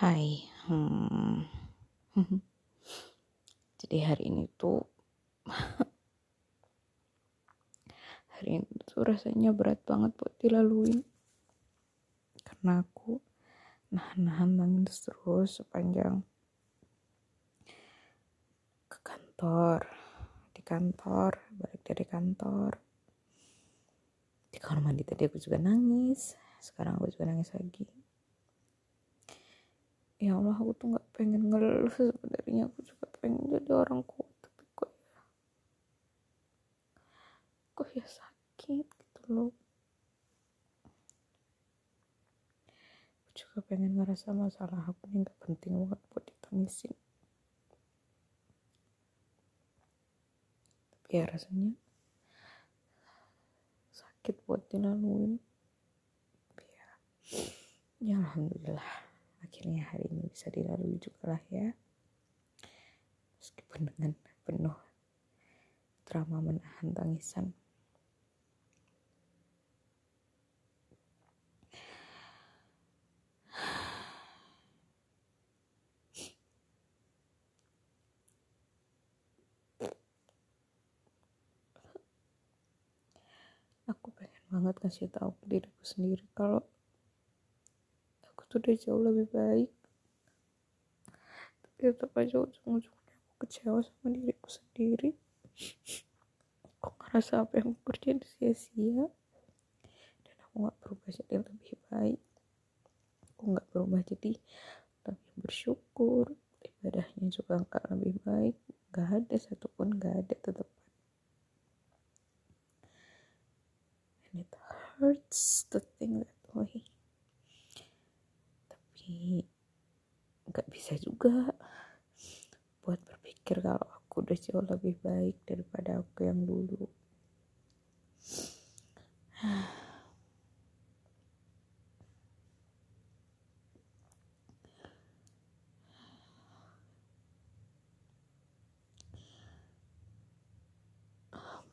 Hai, hmm. jadi hari ini tuh hari ini tuh rasanya berat banget buat dilaluin karena aku nahan-nahan nangis terus sepanjang ke kantor di kantor balik dari kantor di kamar mandi tadi aku juga nangis. Sekarang aku juga nangis lagi. Ya Allah aku tuh nggak pengen ngeluh. Sebenarnya aku juga pengen jadi orang kuat tapi kok ya? Kok ya sakit gitu loh. Aku juga pengen ngerasa masalah aku ini nggak penting banget buat ditangisin. Tapi ya rasanya sakit buat dilaluin ya alhamdulillah. Akhirnya hari ini bisa dilalui juga lah ya. Meskipun dengan penuh drama menahan tangisan aku pengen banget kasih tahu ke diriku sendiri kalau tuh udah jauh lebih baik. Tapi tetap aja ujung-ujungnya aku kecewa sama diriku sendiri. Aku ngerasa apa yang aku kerjain sia-sia. Dan aku gak berubah jadi lebih baik. Aku gak berubah jadi lebih bersyukur. Ibadahnya juga gak lebih baik. Gak ada satupun gak ada tetap hurts to think that way tapi nggak bisa juga buat berpikir kalau aku udah jauh lebih baik daripada aku yang dulu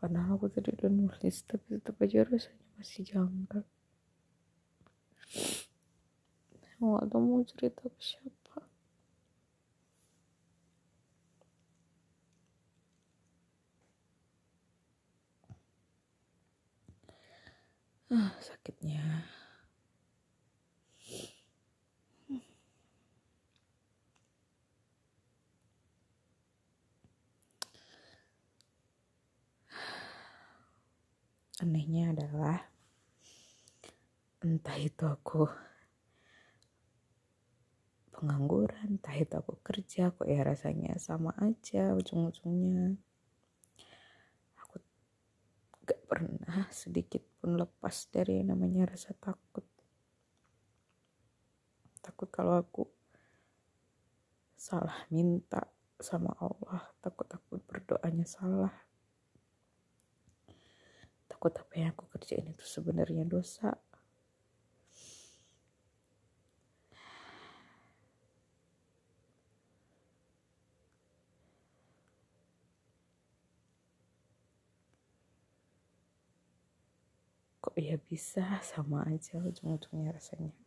padahal aku tadi udah nulis tapi tetap aja rasanya masih janggal. Aku gak tau mau cerita ke siapa. Ah sakitnya anehnya adalah entah itu aku pengangguran entah itu aku kerja kok ya rasanya sama aja ujung-ujungnya. Aku gak pernah sedikit pun lepas dari namanya rasa takut. Takut kalau aku salah minta sama Allah takut aku berdoanya salah takut apa yang aku kerjain itu sebenarnya dosa. Kok ya bisa sama aja ujung-ujungnya rasanya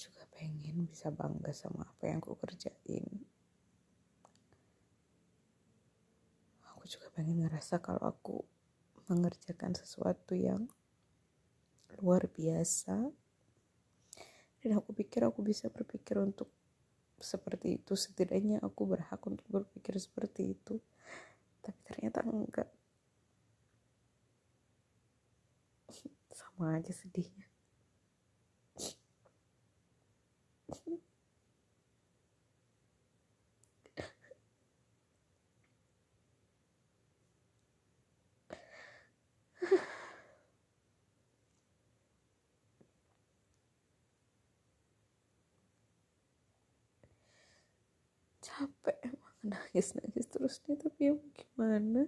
juga pengen bisa bangga sama apa yang aku kerjain. Aku juga pengen ngerasa kalau aku mengerjakan sesuatu yang luar biasa. Dan aku pikir aku bisa berpikir untuk seperti itu. Setidaknya aku berhak untuk berpikir seperti itu. Tapi ternyata enggak. Sama aja sedihnya capek emang nangis nangis terus nih tapi ya gimana?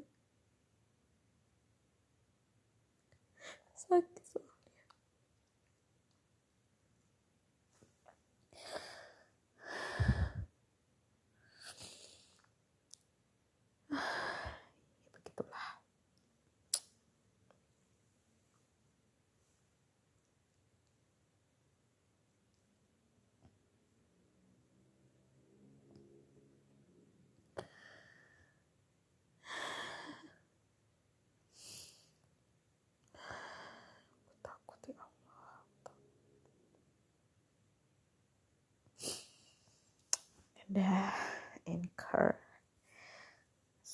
Sakit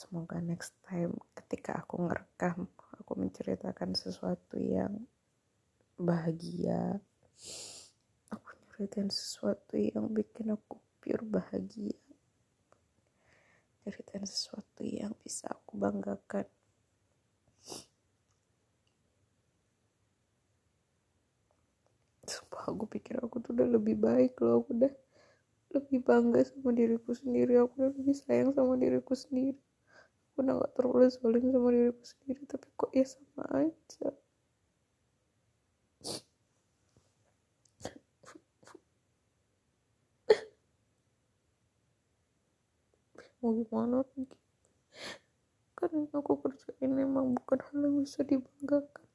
Semoga next time ketika aku ngerekam Aku menceritakan sesuatu yang bahagia Aku ceritain sesuatu yang bikin aku pure bahagia Ceritain sesuatu yang bisa aku banggakan. Sumpah aku pikir aku tuh udah lebih baik loh Aku udah lebih bangga sama diriku sendiri Aku udah lebih sayang sama diriku sendiri Aku udah gak terlalu zolim sama diriku sendiri Tapi kok ya sama aja. Mau gimana lagi? Kan yang aku kerjain emang bukan hal yang bisa dibanggakan.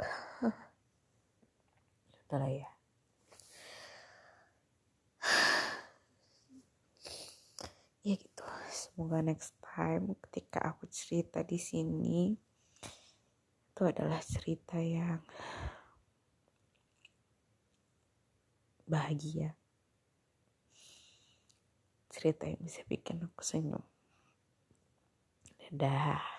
Udah lah ya ya gitu semoga next time ketika aku cerita di sini itu adalah cerita yang bahagia. Cerita yang bisa bikin aku senyum. Dadah